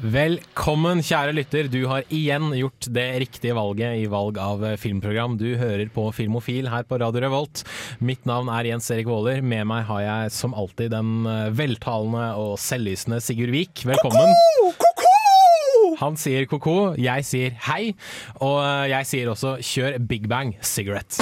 Velkommen, kjære lytter. Du har igjen gjort det riktige valget i valg av eh, filmprogram. Du hører på Filmofil her på Radio Revolt. Mitt navn er Jens Erik Våler. Med meg har jeg som alltid den eh, veltalende og selvlysende Sigurd Vik. Velkommen. Han sier ko-ko, jeg sier hei, og eh, jeg sier også kjør Big Bang Cigarette.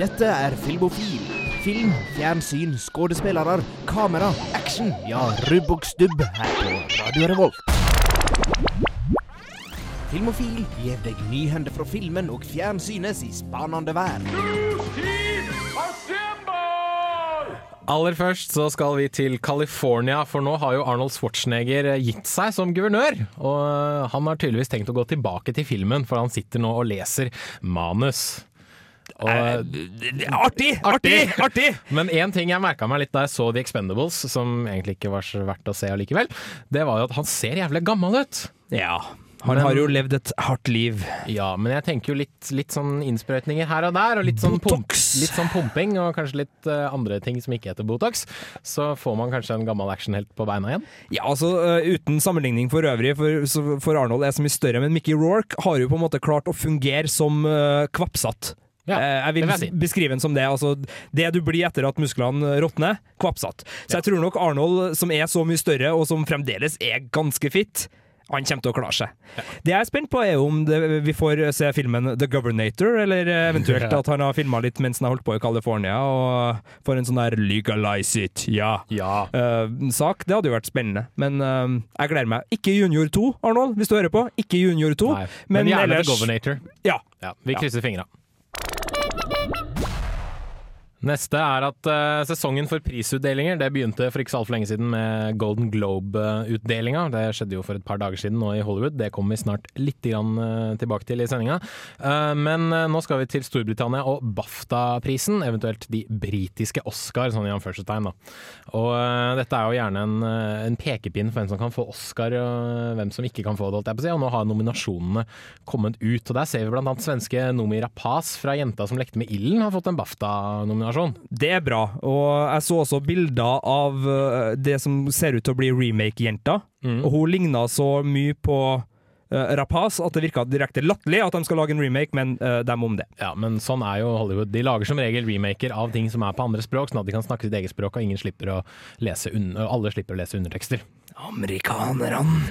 Dette er Filmofil. Film, fjernsyn, skuespillere, kamera, action. Ja, rubb og stubb her på Radio Revolt. Filmofil gir deg nyhender fra filmen og fjernsynets i spanende verden. Aller først så skal vi til California, for nå har jo Arnold Schwarzenegger gitt seg som guvernør. Og han har tydeligvis tenkt å gå tilbake til filmen, for han sitter nå og leser manus. Og, Artig! Artig! Artig! Men én ting jeg merka meg litt da jeg så The Expendables, som egentlig ikke var så verdt å se allikevel, det var jo at han ser jævlig gammel ut. Ja. Han Men- har jo levd et hardt liv. Ja, men jeg tenker jo litt, litt sånn innsprøytninger her og der, og litt sånn, pump, litt sånn pumping, og kanskje litt uh, andre ting som ikke heter Botox. Så får man kanskje en gammel actionhelt på beina igjen. Ja, altså uh, Uten sammenligning for øvrig, for, for Arnold er så mye større, men Mickey Rourke har jo på en måte klart å fungere som uh, kvappsatt. Ja, Eh, jeg vil jeg beskrive den som det. Altså, det du blir etter at musklene råtner, Kvapsatt Så jeg tror nok Arnold, som er så mye større, og som fremdeles er ganske fit, han kommer til å klare seg. Det jeg er spent på, er om det, vi får se filmen The Governator, eller eventuelt Ja. at han har filma litt mens han har holdt på i California, og får en sånn der 'legalize it', ja. Ja. Uh, sak. Det hadde jo vært spennende. Men uh, jeg gleder meg. Ikke Junior 2, Arnold, hvis du hører på. Ikke Junior 2. Nei. Men, Men gjerne ellers- The Governator. Ja. Ja, vi krysser fingra. Neste er at uh, sesongen for prisutdelinger det begynte for ikke så altfor lenge siden med Golden Globe-utdelinga. Det skjedde jo for et par dager siden nå i Hollywood. Det kommer vi snart litt grann, uh, tilbake til i sendinga. Uh, men nå skal vi til Storbritannia og BAFTA-prisen, eventuelt de britiske Oscar, sånn i anførselstegn. da. Og dette er jo gjerne en, en pekepinn for hvem som kan få Oscar og hvem som ikke kan få det, holdt jeg på å si. Og nå har nominasjonene kommet ut. Og der ser vi annet svenske Nomi Rapaz fra Jenta som lekte med ilden har fått en BAFTA-nominasjon. Det er bra. Og jeg så også bilder av eh, det som ser ut til å bli remake-jenta. Mm. Og hun ligna så mye på eh, Rapaz at det virka direkte latterlig at de skal lage en remake, men uh, dem om det. Ja, men sånn er jo Hollywood. De lager som regel remaker av ting som er på andre språk, sånn at de kan snakke sitt eget språk, og ingen slipper å lese alle slipper å lese undertekster. Amerikanerne.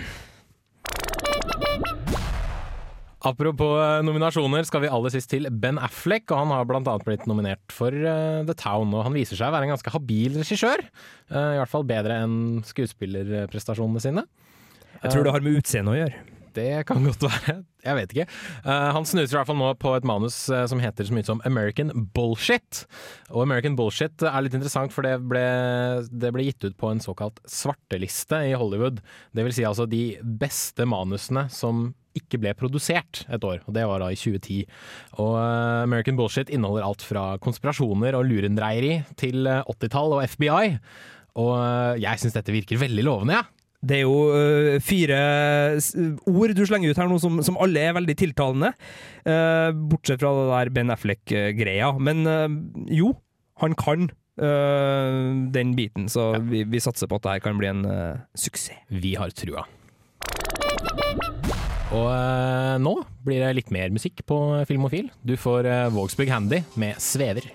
Apropos eh, nominasjoner, skal vi aller sist til Ben Affleck. og Han har annet blitt nominert for uh, The Town, og han viser seg å være en ganske habil regissør. Uh, I hvert fall bedre enn skuespillerprestasjonene sine. Jeg tror det har med utseendet å gjøre. Det kan godt være. Jeg vet ikke. Uh, han snuser i hvert fall nå på et manus uh, som heter så mye som American Bullshit. Og American Bullshit er litt interessant, for det ble, det ble gitt ut på en såkalt svarteliste i Hollywood. Det vil si altså de beste manusene som ikke ble produsert et år, og det var da i 2010. Og eh, American Bullshit inneholder alt fra konspirasjoner og lurendreieri til eh, 80-tall og FBI. Og eh, jeg syns dette virker veldig lovende, jeg. Ja. Det er jo uh, fire ord du slenger ut her nå som, som alle er veldig tiltalende. Uh, bortsett fra det der Ben Affleck-greia. Men uh, jo, han kan den biten, så vi, vi satser på at det her kan bli en suksess. Vi har trua. Og eh, nå blir det litt mer musikk på Filmofil. Du får eh, Vågsbygg Handy med 'Svever'.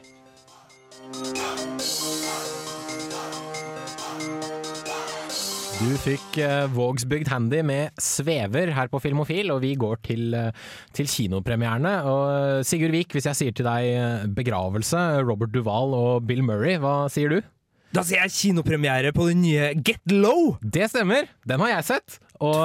Du fikk eh, Vågsbygd Handy med 'Svever' her på Filmofil, og vi går til, eh, til kinopremierene. Og eh, Sigurd Vik, hvis jeg sier til deg eh, 'begravelse', Robert Duvall og Bill Murray, hva sier du? Da sier jeg kinopremiere på den nye Get Low! Det stemmer, den har jeg sett. Og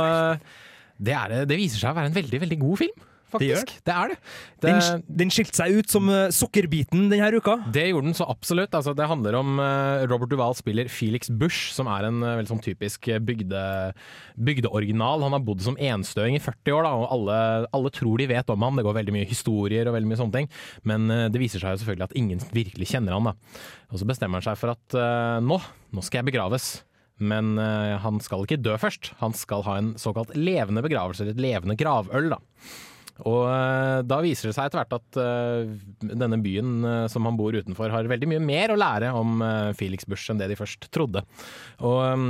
det, er, det viser seg å være en veldig, veldig god film. faktisk. Det, er det. Den, det den skilte seg ut som uh, sukkerbiten denne uka. det gjorde den så absolutt. Altså, det handler om uh, Robert Duval spiller Felix Bush, som er en uh, veldig sånn typisk bygde, bygdeoriginal. Han har bodd som enstøing i 40 år, da, og alle, alle tror de vet om ham. Det går veldig mye historier og veldig mye sånne ting, men det viser seg jo selvfølgelig at ingen virkelig kjenner han. Da. Og så bestemmer han seg for at nå, nå skal jeg begraves. Men uh, han skal ikke dø først. Han skal ha en såkalt levende begravelse, eller et levende gravøl. da. Og uh, da viser det seg etter hvert at uh, denne byen som han bor utenfor, har veldig mye mer å lære om Felix Bush enn det de først trodde. Og eh,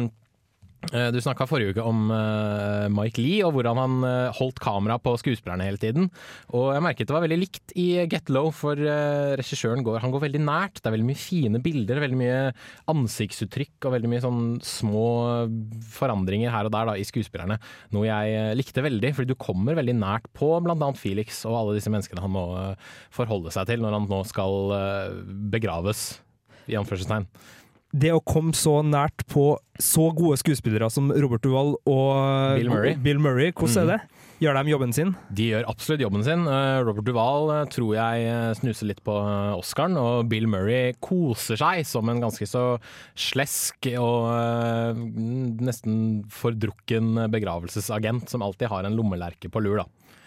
du snakka forrige uke om eh, Mike Lee og hvordan han eh, holdt kamera på skuespillerne hele tiden. Og jeg merket det var veldig likt i Get Low, for eh, regissøren går, han går veldig nært. Det er veldig mye fine bilder, veldig mye ansiktsuttrykk og veldig mye sånn små forandringer her og der da, i skuespillerne. Noe jeg eh, likte veldig, fordi du kommer veldig nært på bl.a. Felix og alle disse menneskene han må eh, forholde seg til når han nå skal eh, begraves, i anførselstegn. Det å komme så nært på så gode skuespillere som Robert Duvall og Bill Murray. Bill Murray hvordan er det? Gjør de jobben sin? De gjør absolutt jobben sin. Eh, Robert Duvall eh, tror jeg eh, snuser litt på Oscaren, og Bill Murray koser seg som en ganske så slesk og nesten fordrukken begravelsesagent som alltid har en lommelerke på lur, da.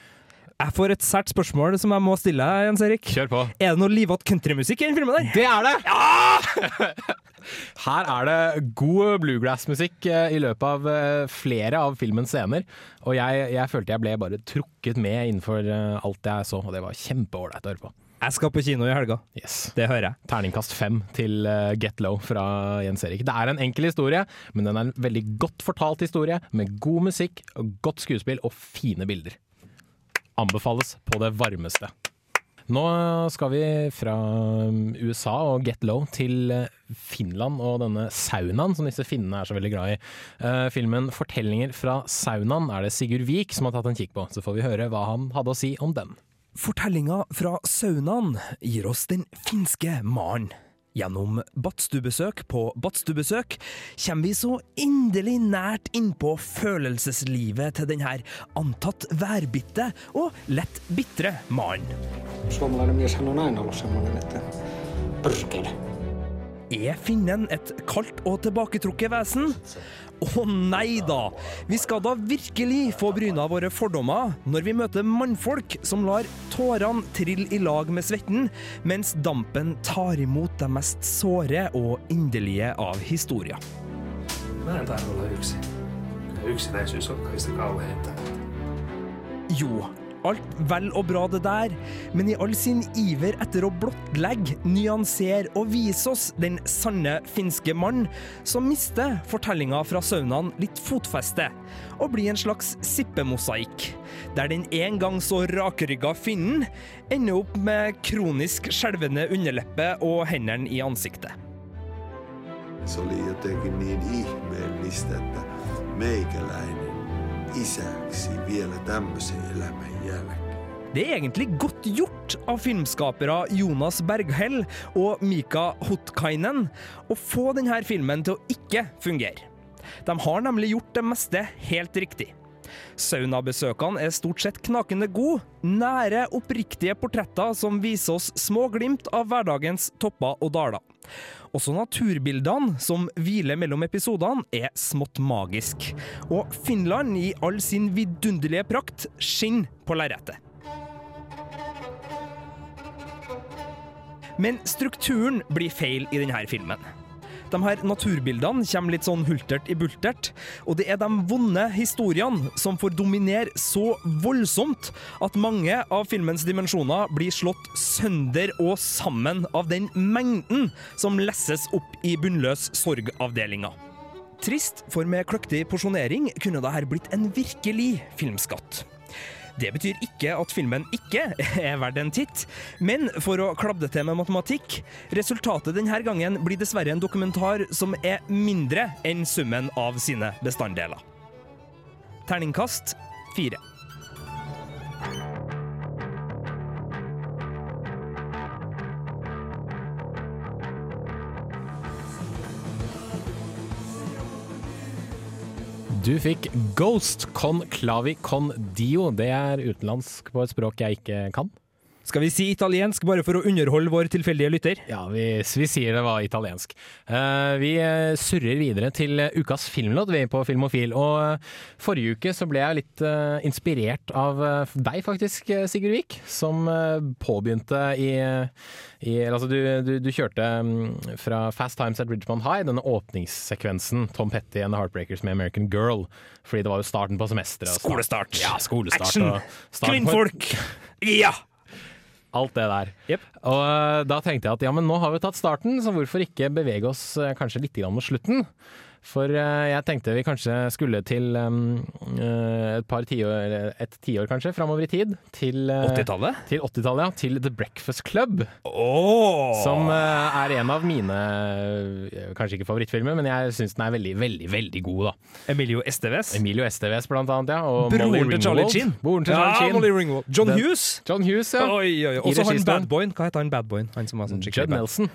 Jeg får et sært spørsmål som jeg må stille deg, Jens Erik. Kjør på. Er det noe livått countrymusikk i den filmen der? Det er det! Ja! Her er det god bluegrass-musikk eh, i løpet av eh, flere av filmens scener. Og jeg, jeg følte jeg ble bare trukket med innenfor eh, alt jeg så, og det var kjempeålreit å høre på. Jeg skal på kino i helga. Yes. Det hører jeg. Terningkast fem til Get Low fra Jens Erik. Det er en enkel historie, men den er en veldig godt fortalt historie, med god musikk, godt skuespill og fine bilder. Anbefales på det varmeste. Nå skal vi fra USA og Get Low til eh, Finland og denne saunaen som disse finnene er så veldig glad i. Eh, filmen 'Fortellinger fra saunaen' er det Sigurd Vik som har tatt en kikk på, så får vi høre hva han hadde å si om den. Fortellinga fra saunaen gir oss den finske maren. Gjennom badstuebesøk på badstuebesøk kommer vi så inderlig nært innpå følelseslivet til denne antatt værbitte og lett bitre mannen. Er finnen et kaldt og tilbaketrukket vesen? Å nei da! Vi skal da virkelig få bryna våre fordommer når vi møter mannfolk som lar tårene trille i lag med svetten, mens dampen tar imot det mest såre og inderlige av historier. Mä en taida olla yksin. Yksinäisyys on kaikista kauheinta. Jo, alt vel og bra det der, men i all sin iver etter å blottlegge, nyansere og vise oss den sanne finske mann, så mister fortellinga fra saunaen litt fotfeste, og blir en slags sippemosaikk, der den en gang så rakrygga finnen ender opp med kronisk skjelvende underleppe og hendene i ansiktet. Så oli jotenkin niin ihmeellistä, että meikäläinen isäksi vielä tämmöisen elämän jälkeen. Det er egentlig godt gjort av filmskapere Jonas Berghell og Mika Hotkainen å få denne filmen til å ikke fungere. De har nemlig gjort det meste helt riktig. Saunabesøkene er stort sett knakende gode, nære, oppriktige portretter som viser oss små glimt av hverdagens topper og daler. Også naturbildene som hviler mellom episodene, er smått magisk. Og Finland i all sin vidunderlige prakt skinner på lerretet. Men strukturen blir feil i denne filmen. De her naturbildene kommer litt sånn hultert i bultert, og det er de vonde historiene som får dominere så voldsomt at mange av filmens dimensjoner blir slått sønder og sammen av den mengden som lesses opp i bunnløs sorgavdelinga. Trist, for med kløktig porsjonering kunne dette blitt en virkelig filmskatt. Det betyr ikke at filmen ikke er verdt en titt, men for å klabbe det til med matematikk, resultatet denne gangen blir dessverre en dokumentar som er mindre enn summen av sine bestanddeler. Terningkast fire. Du fikk Ghost con clavi con dio. Det er utenlandsk på et språk jeg ikke kan. Skal vi si italiensk bare for å underholde vår tilfeldige lytter? Ja, vi, vi sier det var italiensk. Uh, vi eh, surrer videre til ukas filmlåt vi er på Filmofil. Og uh, forrige uke så ble jeg litt uh, inspirert av deg faktisk, Sigurd Vik. Som påbegynte i, i Altså, du, du, du kjørte um, fra Fast Times at Ridgemont High, denne åpningssekvensen Tom Petty and The Heartbreakers med American Girl. Fordi det var jo starten på semesteret. Skolestart. Ja, skolestart. Action. Kvinnfolk! Ja! Alt det der. Yep. Og eh, da tenkte jeg at ja, men nå har vi tatt starten, så hvorfor ikke bevege oss eh, kanskje litt mot slutten? For eh, jeg tenkte vi kanskje skulle til eh, et par tiår, et tiår kanskje, framover i tid. Til, eh, 80-tallet? Til 80-tallet, ja. Til The Breakfast Club. Åh! Som eh, er en av mine eh, Kanskje ikke favorittfilmer, men jeg syns den er veldig, veldig veldig god, da. Emilio Esteves. Emilio Esteves, blant annet, ja. Og Broren Molly til Charlie Chin. Broren til Charlie Ja, Molly Ringwald. John Den- Hughes. John Hughes, ja. Oi, oi, oi. Også han badboyen. Hva heter han badboyen? Sånn Judd bad. Nelson.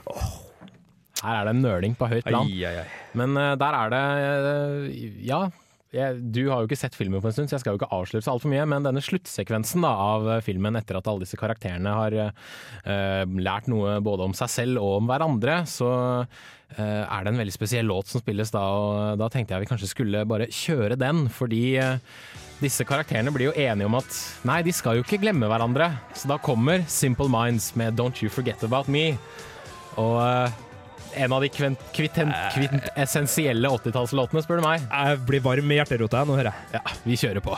Her er det nøling på høyt plan. Ai, ai, ai. Men uh, der er det uh, Ja. Jeg, du har jo ikke sett filmen på en stund, så jeg skal jo ikke avsløre så altfor mye. Men denne sluttsekvensen da, av eh, filmen, etter at alle disse karakterene har uh, lært noe både om seg selv og om hverandre, så er det en veldig spesiell låt som spilles da. Og da tenkte jeg vi kanskje skulle bare kjøre den, fordi disse karakterene blir jo enige om at nei, de skal jo ikke glemme hverandre. Så da kommer Simple Minds med Don't You Forget About Me. Og en av de kvint, kvitten, kvintessensielle 80-tallslåtene, spør du meg. Jeg blir varm i hjerterota nå, hører jeg. Ja, vi kjører på.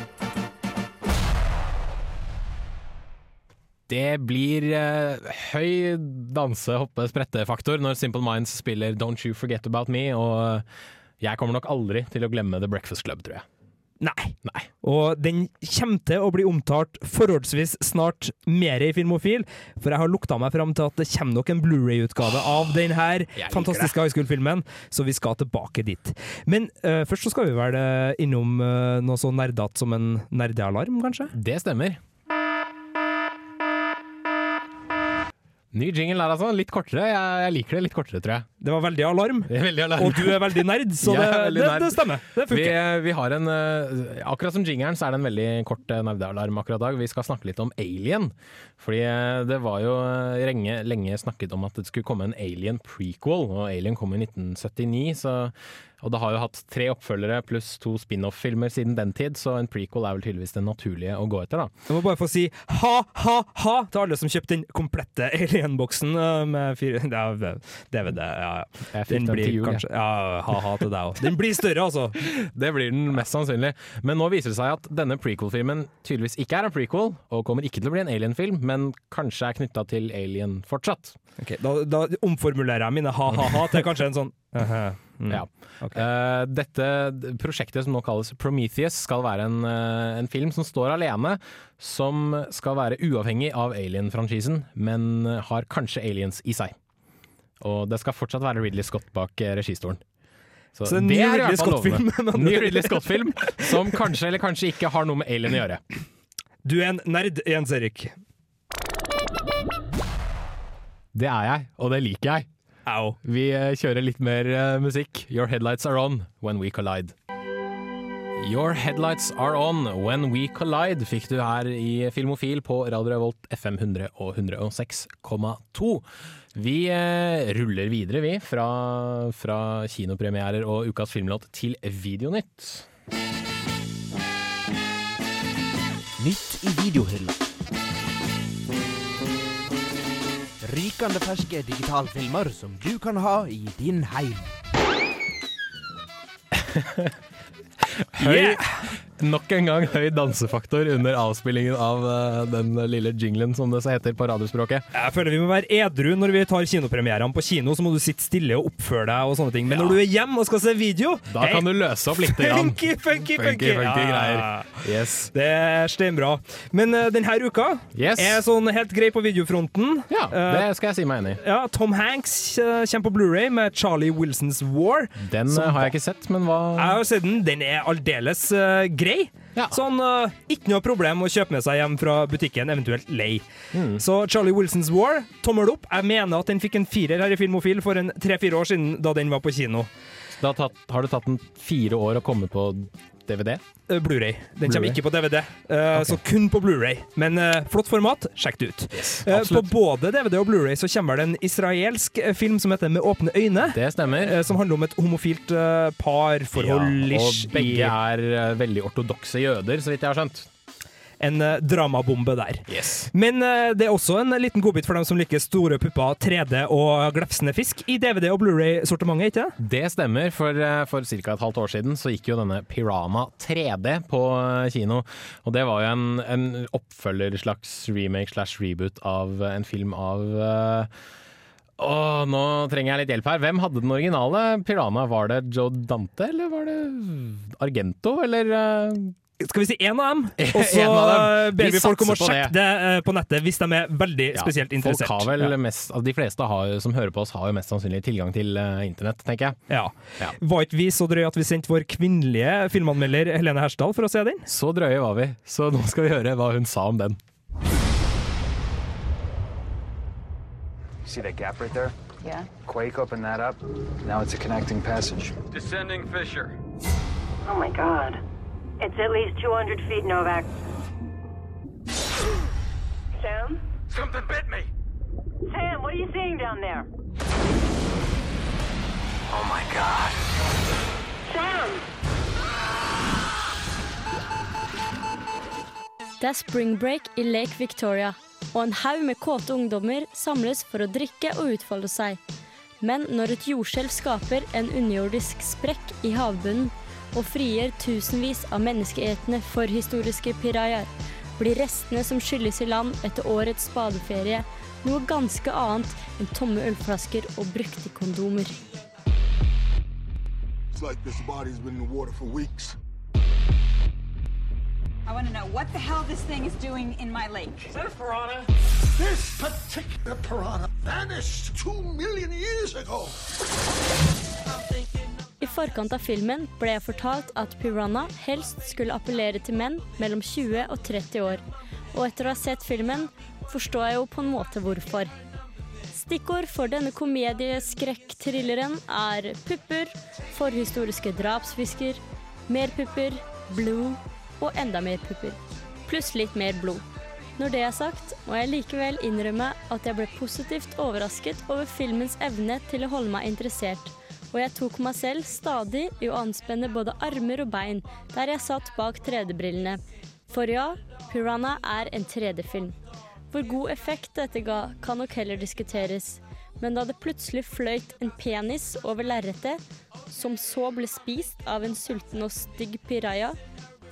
Det blir eh, høy danse-, hoppe-, sprette-faktor når Simple Minds spiller Don't You Forget About Me, og eh, jeg kommer nok aldri til å glemme The Breakfast Club, tror jeg. Nei. Nei. Og den kommer til å bli omtalt forholdsvis snart mer i Filmofil, for jeg har lukta meg fram til at det kommer nok en Blu-ray-utgave av den her fantastiske high school-filmen, så vi skal tilbake dit. Men uh, først så skal vi vel eh, innom uh, noe så nerdete som en nerdealarm, kanskje? Det stemmer. Ny jingle der, altså. Litt kortere. Jeg, jeg liker det litt kortere, tror jeg. Det var veldig alarm. Veldig alarm. Og du er veldig nerd, så det, veldig det, nerd. det stemmer. Det funker. vi har en eh, Akkurat som jingeren, så er det en veldig kort uh, nerdealarm akkurat i dag. Vi skal snakke litt om Alien. Fordi eh, det var jo eh, lenge, lenge snakket om at det skulle komme en Alien prequel, og Alien kom i 1979, så og det har jo hatt tre oppfølgere pluss to spin-off-filmer siden den tid, så en prequel er vel tydeligvis det naturlige å gå etter, da. Jeg må bare få si ha-ha-ha til alle som kjøpte den komplette Alien-boksen eh, med fire ja, DVD. Ja, ja. Den blir jul, kanskje Ja, ha-ha til deg òg. Den blir større, altså. Det blir den mest sannsynlig. Men nå viser det seg at denne prequel-filmen tydeligvis ikke er en prequel, og kommer ikke til å bli en Alien-film, men kanskje er knytta til Alien fortsatt. Okay, da, da omformulerer jeg mine ha-ha-ha til kanskje en sånn. mm. Ja. Okay. Uh, dette prosjektet som nå kalles Prometheus, skal være en, uh, en film som står alene, som skal være uavhengig av Alien-franchisen, men eh, har kanskje aliens i seg. Og det skal fortsatt være Ridley Scott bak registolen. registoren. Så det, det er Ridley Scott-film, Ny. Ridley Scott-film som kanskje eller kanskje ikke har noe med Alien å gjøre. Du er en nerd, Jens Erik. Det er jeg, og det liker jeg. Au. Vi eh, kjører litt mer eh, musikk. Your headlights are on when we collide. Your headlights are on when we collide fikk du her i Filmofil på Radio Revolt FM 100 og 106,2. Vi eh, ruller videre, vi, fra, fra kinopremierer og ukas filmlåt til Videonytt. Nytt i videohylla. Rykende ferske digitalfilmer som du kan ha i din heim. Høy, Nok en gang høy dansefaktor under avspillingen av uh, den lille jinglen, som det så heter på radiospråket. Jeg føler vi må være edru når vi tar kinopremierene på kino, så må du sitte stille og oppføre deg og sånne ting. Men når du er hjemme og skal se video Da kan du løse opp litt. Funky, funky, funky! Funky, funky Ja. greier. Yes. Det er steinbra. Men uh, denne uka Yes. er sånn helt grei på videofronten. Ja, Eh, det skal jeg si meg enig i. ja, Tom Hanks uh, kommer på Blu-ray med Charlie Wilsons War. Den har jeg ikke sett, men hva Jeg har sett den. Den er aldeles eh, grei. Ja. Sånn, uh, Ikke noe problem å kjøpe med seg hjem fra butikken, eventuelt lei. Mm. Så Charlie Wilsons War, tommel opp. Jeg mener at den fikk en firer her i Filmofil for en tre-fire år siden, da den var på kino. tatt, har det tatt en fire år å komme på DVD? Uh, Blu-ray. Den kommer ikke på DVD, eh, så kun på Blu-ray. Men uh, flott format, sjekk det ut. Eh, på både DVD og Blu-ray så kommer det en israelsk film som heter Med åpne øyne. Det stemmer. Som handler om et homofilt uh, parforhold. Ja, og begge er veldig ortodokse jøder, så vidt jeg har skjønt. En eh, dramabombe der. Yes. Men eh, det er også en liten godbit for dem som liker store pupper, 3D og glefsende fisk i DVD- og Blu-ray-sortimentet, ikke det? Det stemmer. For, eh, for ca. et halvt år siden så gikk jo denne Pirama 3D på kino. Og det var jo en, en oppfølger slags remake slash reboot av en film av uh, Åh, nå trenger jeg litt hjelp her. Hvem hadde den originale Pirana? Var det Joe Dante, eller var det Argento, eller Skal vi si én av dem? Og så En av dem. ber Vi folk om å sjekke det eh, på nettet hvis de er veldig ja, spesielt interessert. Folk har vel Ja. mest, altså De fleste har, som hører på oss, har jo mest sannsynlig tilgang til uh, internett, tenker jeg. Ja. Ja. Var ikke vi så drøye at vi sendte vår kvinnelige filmanmelder Helene Hersdal for å se den? Så drøye var vi, så nå skal vi høre hva hun sa om den. See that gap right there? Yeah. Quake opened that up. Now it's a connecting passage. Descending fissure. Oh my god. It's at least 200 feet, Novak. Sam? Something bit me. Sam, what are you seeing down there? Oh my god. Sam! Det er spring break i Lake Victoria, og en haug med kåte ungdommer samles for å drikke og utfolde seg. Men når et jordskjelv skaper en underjordisk sprekk i havbunnen og frigjør tusenvis av menneskeetende forhistoriske pirajaer, blir restene som skylles i land etter årets badeferie, noe ganske annet enn tomme ølflasker og brukte kondomer. Like. I want to know what the hell this thing is doing in my lake. Is that a piranha? This particular piranha vanished two million years ago. Forkant av filmen ble jeg fortalt at Piranha helst skulle appellere til menn mellom 20 og 30 år. Og etter å ha sett filmen, forstår jeg jo på en måte hvorfor. Stikkord for denne komedieskrekk-thrilleren er pupper, forhistoriske drapsfisker, mer pupper, blod og enda mer pupper. Pluss litt mer blod. Når det er sagt, må jeg likevel innrømme at jeg ble positivt overrasket over filmens evne til å holde meg interessert og jeg tok meg selv stadig i å anspenne både armer og bein der jeg satt bak 3D-brillene. For ja, Piranha er en 3D-film. Hvor god effekt dette ga, kan nok heller diskuteres. Men da det plutselig fløyt en penis over lerretet, som så ble spist av en sulten og stygg piraja,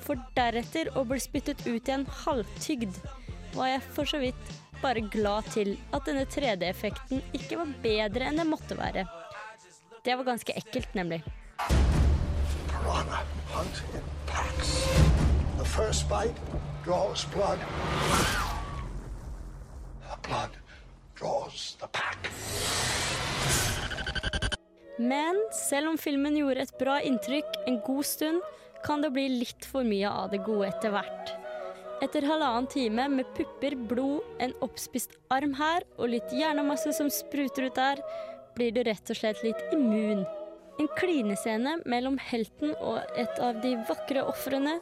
for deretter å bli spyttet ut igjen halvtygd, var jeg for så vidt bare glad til at denne 3D-effekten ikke var bedre enn det måtte være. Det var ganske ekkelt, nemlig. Piranha hunt in packs. The first bite draws blood. Blood draws the pack. Men selv om filmen gjorde et bra inntrykk en god stund, kan det bli litt for mye av det gode etter hvert. Etter halvannen time med pupper, blod, en oppspist arm her og litt hjernemasse som spruter ut der, blir du rett og slett litt immun. En klinescene mellom helten og et av de vakre ofrene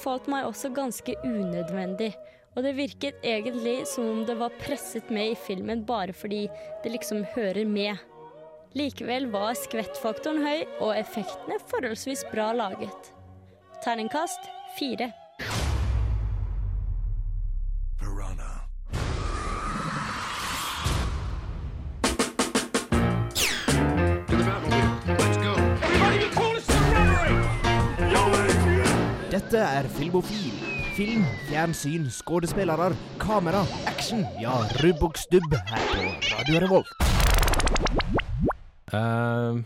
falt meg også ganske unødvendig. Og det virket egentlig som om det var presset med i filmen bare fordi det liksom hører med. Likevel var skvettfaktoren høy og effektene forholdsvis bra laget. Terningkast fire. Dette er Filmofil. Film, fjernsyn, skuespillere, kamera, action. Ja, rubb og stubb her på Radio Revolt. Uh,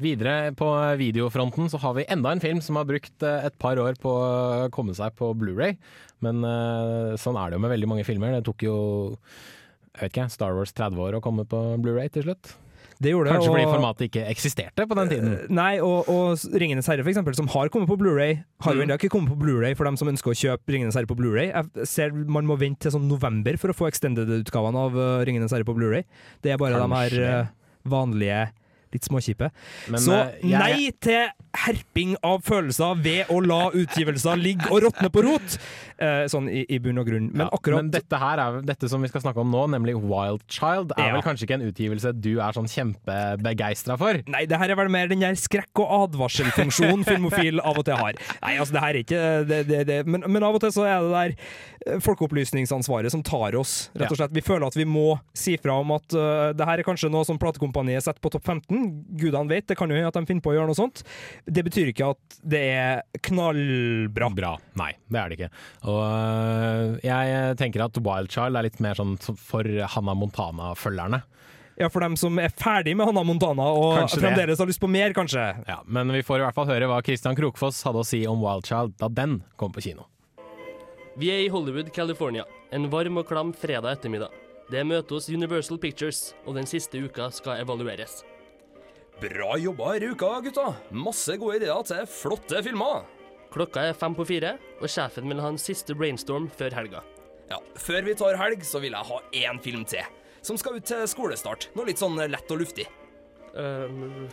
videre på videofronten så har vi enda en film som har brukt eh, et par år på å komme seg på Blu-ray Men uh, sånn er det jo med veldig mange filmer. Det tok jo jeg vet ikke, Star Wars 30 år å komme på Blu-ray til slutt. Det gjorde det. Kanskje fordi formatet ikke eksisterte på den tiden. Eh, Nei, og, og Ringenes herre, for eksempel, som har kommet på Blu-ray, har jo Mm. ennå ikke kommet på Blu-ray for dem som ønsker å kjøpe Ringenes herre på Blu-ray. Jeg ser Man må vente til sånn november for å få extended-utgavene av uh, Ringenes herre på Blu-ray. Det er bare Kanskje de her uh, vanlige litt småkjipe. Så eh, jeg- nei til herping av følelser ved å la utgivelser ligge og råtne på rot! Eh, sånn i, i bunn og grunn. Men akkurat men dette her er dette som vi skal snakke om nå, nemlig Wild Child, er vel kanskje ikke en utgivelse du er sånn kjempebegeistra for? Nei, det her er vel mer den der skrekk- og advarselfunksjonen filmofil av og til har. Nei, altså det her er ikke det, det, det. Men, men av og til så er det der eh, folkeopplysningsansvaret som tar oss, rett og slett. Vi føler at vi må si fra om at uh, det her er kanskje noe som platekompaniet setter på topp 15. Gudene vet, det kan jo hende at de finner på å gjøre noe sånt. Det betyr ikke at det er knallbra. Bra. Nei, det er det ikke. Og uh, jeg tenker at Wildchild er litt mer sånn for Hannah Montana-følgerne. Ja, for dem som er ferdig med Hanna Montana og Kanskje det. fremdeles har lyst på mer, kanskje. Ja, men vi får i hvert fall høre hva Christian Krokfoss hadde å si om Wildchild da den kom på kino. Vi er i Hollywood, California. En varm og klam fredag ettermiddag. Det er møte hos Universal Pictures, og den siste uka skal evalueres. Bra jobba denne uka, gutta. Masse gode ideer til flotte filmer. Klokka er fem på fire, og sjefen vil ha en siste brainstorm før helga. Ja, Før vi tar helg, så vil jeg ha én film til. Som skal ut til skolestart. Noe litt sånn lett og luftig. Um,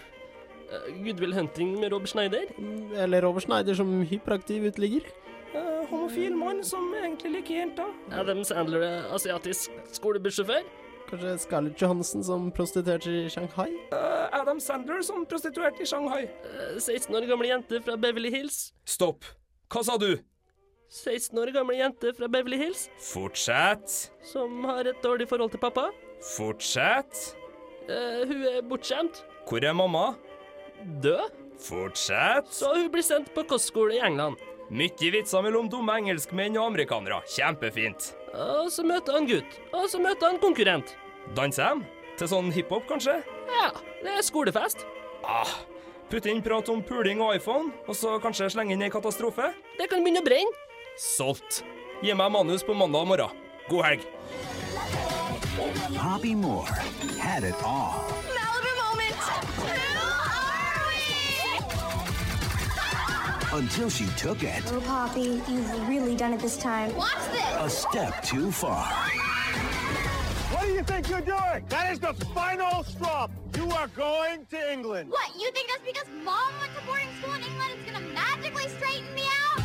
Goodwill Hunting med Rob Schneider? Eller Rob Schneider som hyperaktiv uteligger. Eh, homofil mann som egentlig liker jenter. Adam Sandler er asiatisk skolebussjåfør? Kanskje Scarlett Johansen som prostituerte i Shanghai? Uh, Adam Sandler som prostituerte i Shanghai. Uh, 16 år gamle jente fra Beverly Hills? Stopp. Hva sa du? 16 år gamle jente fra Beverly Hills Fortsett. som har et dårlig forhold til pappa? Fortsett. Eh, hun er bortskjemt. Hvor er mamma? Død? Fortsett. Så hun blir sendt på kostskole i England. Mye vitser mellom dumme engelskmenn og amerikanere. Kjempefint. Og så møter han gutt. Og så møter han konkurrent. Danser de? Til sånn hiphop, kanskje? Ja, det er skolefest. Ah, Putte inn prat om puling og iPhone, og så kanskje slenge inn ei katastrofe? Det kan begynne å brenne. Solgt. Gi meg manus på mandag morgen. God helg. Poppy Moore had it all. Until she took it Oh, Poppy, you've really done it this time. Watch this! a step too far. What do you think you're doing? That is the final straw. You are going to England. What, you think that's because mom went to boarding school in England it's gonna magically straighten me out?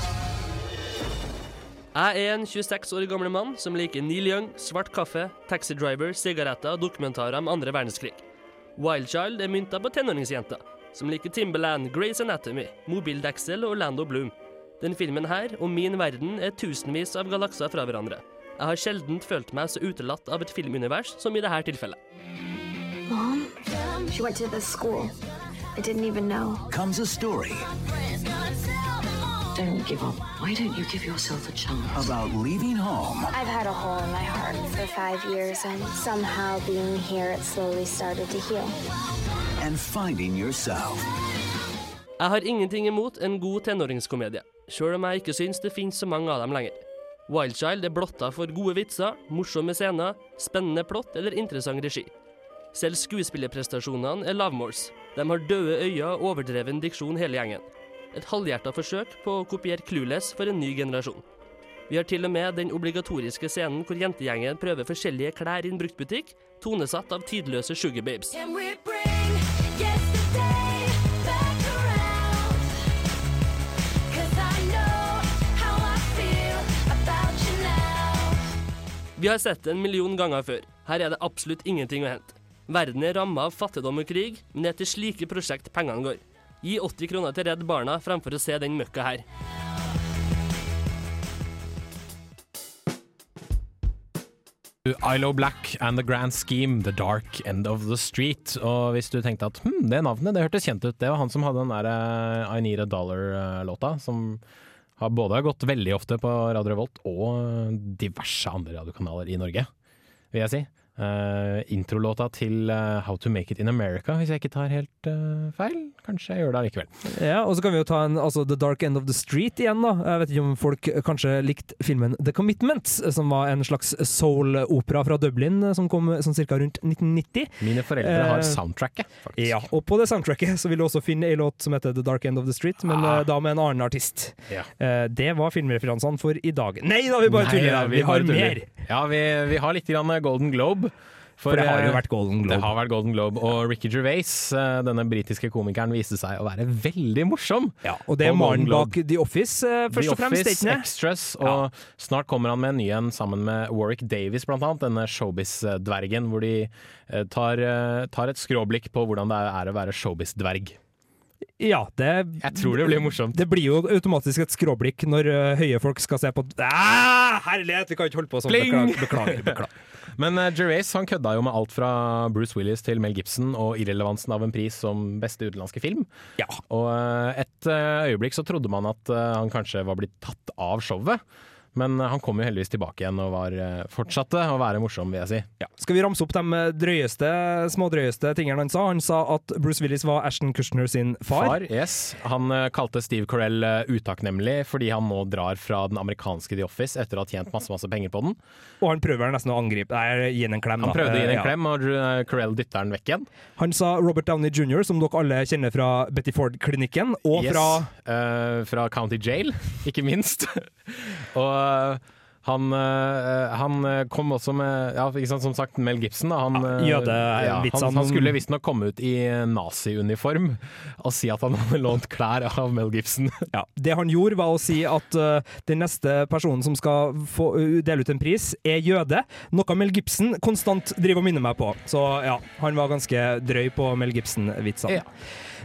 Jeg er en 26 år gammel mann som liker Neil Young, svart kaffe, taxidriver, sigaretter og dokumentarer om andre verdenskrig. Wildchild er mynta på tenåringsjenter, som liker Timberland, Grace Anatomy, Mobildeksel og Lando Bloom. Den filmen her, og min verden, er tusenvis av galakser fra hverandre. Jeg har sjelden følt meg så utelatt av et filmunivers som i dette tilfellet. Mom? She went to this school. I didn't even know. Comes a story Don't give up. Why don't you give yourself a chance? about leaving home I've had a hole in my heart for five years, and somehow being here, it slowly started to heal. and finding yourself. Jeg har ingenting imot en god tenåringskomedie, sjøl om jeg ikke syns det finnes så mange av dem lenger. Wildchild er blotta for gode vitser, morsomme scener, spennende plott eller interessant regi. Selv skuespillerprestasjonene er lavmåls. De har døde øyne og overdreven diksjon hele gjengen. Et halvhjerta forsøk på å kopiere Clueless for en ny generasjon. Vi har til og med den obligatoriske scenen hvor jentegjengen prøver forskjellige klær i en bruktbutikk, tonesatt av tidløse sugarbabes. Vi har sett det en million ganger før. Her er det absolutt ingenting å hente. Verden er ramma av fattigdom og krig, men det er til slike prosjekt pengene går. Gi 80 kroner til Redd Barna fremfor å se den møkka her. ILO Black and The Grand Scheme, The Dark End of the Street. Og hvis du tenkte at hm, det navnet det hørtes kjent ut, det var han som hadde den der eh, I Need a Dollar-låta, som Har både gått veldig ofte på Radio Revolt og diverse andre radiokanaler i Norge, vil jeg si. Eh, introlåta til uh, How to Make It In America, hvis jeg ikke tar helt uh, feil. Kanskje jeg gjør det allikevel. Ja, og så kan vi jo ta en, altså The Dark End of the Street igjen, da. Jeg vet ikke om folk kanskje likte filmen The Commitment, som var en slags soul-opera fra Dublin som kom sånn cirka rundt 1990. Mine foreldre har soundtracket, faktisk. Ja, og på det soundtracket så vil du også finne ei låt som heter The Dark End of the Street, men Ah. da med en annen artist. Ja. Det var filmreferansene for i dag. Nei da, vi bare tuller! ja, vi, har mer! Ja, vi, vi har litt grann Golden Globe. For det har jo eh, vært Golden Globe. Det har vært Golden Globe, og Ricky Gervais, eh, denne britiske komikeren, viste seg å være veldig morsom. Ja, og det er mannen bak The Office, eh, først The og fremst. Office. Extras, og snart kommer han med en ny en sammen med Warwick Davis, blant annet. Denne showbiz-dvergen, hvor de tar, tar et skråblikk på hvordan det er å være showbiz-dverg. Ja, det Jeg tror det blir morsomt. Det blir jo automatisk et skråblikk når uh, høye folk skal se på ah, Herlighet, vi kan ikke holde på sånn. Beklager. beklager, beklager. Men uh, Gervais han kødda jo med alt fra Bruce Willis til Mel Gibson og irrelevansen av en pris som beste utenlandske film. Ja. Og eh, et eh, øyeblikk så trodde man at eh, han kanskje var blitt tatt av showet. Men eh, han kom jo heldigvis tilbake igjen og var, eh, fortsatte å være morsom, vil jeg si. Ja. Skal vi ramse opp de eh, drøyeste, smådrøyeste tingene han sa? Han sa at Bruce Willis var Ashton Kushner sin far. Far, yes. Han kalte Steve Carell utakknemlig fordi han nå drar fra den amerikanske The Office etter å ha tjent masse masse penger på den. Og han prøver nesten å angripe Nei, gi en klem. Han prøvde å gi den ja. en klem, og Carell dytter den vekk igjen. Han sa Robert Downey jr., som dere alle kjenner fra Betty Ford-klinikken, og Yes, fra uh, fra County Jail, ikke minst. og han, eh, han eh, kom også med ja, sant, Som sagt, Mel Gibson. da, Han, ja, ja, han, han skulle visstnok komme ut i naziuniform og si at han hadde lånt klær av Mel Gibson. Ja, Det han gjorde, var å si at uh, den neste personen som skal få uh, dele ut en pris, er jøde. Noe Mel Gibson konstant driver og minner meg på. Så ja, han var ganske drøy på Mel Gibson-vitsene.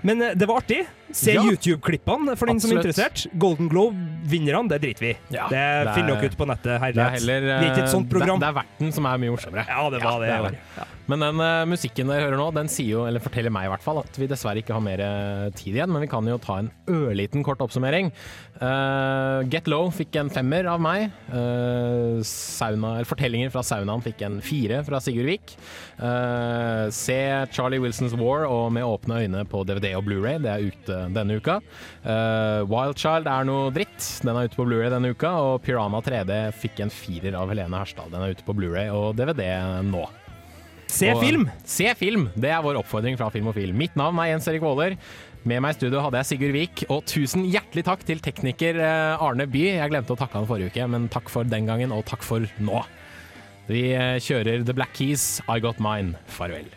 Men uh, det var artig. Se Ja. YouTube-klippene for den som er interessert. Golden Globe-vinnerne, det driter vi i. Ja, det, det er- finner dere ut på nettet. Det er Herlighet. heller det er ikke et sånt program. Det, det er verten som er mye morsommere. Ja, det var det det var. Men den uh, musikken dere hører nå, den sier jo, eller forteller meg i hvert fall, at vi dessverre ikke har mer eh, tid igjen. Men vi kan jo ta en ørliten kort oppsummering. Uh, Get Low fikk en femmer av meg. Uh, sauna, eller Fortellinger fra saunaen fikk en fire fra Sigurd Vik. Eh, se Charlie Wilsons War og Med åpne øyne på DVD og Blu-ray. Det er ute denne uka. Uh, Wild Child er noe dritt. Den er ute på Blu-ray denne uka. Og Pirana 3D fikk en firer av Helene Herstad. Den er ute på Blu-ray og DVD nå. Se Og- film! Se film! Det er vår oppfordring fra Filmofil. Mitt navn er Jens Erik Våler. Med meg i studio hadde jeg Sigurd Vik, og tusen hjertelig takk til tekniker eh, Arne By. Jeg glemte å takke han forrige uke, men takk for den gangen, og takk for nå. Vi eh, kjører The Black Keys, I Got Mine. Farvel.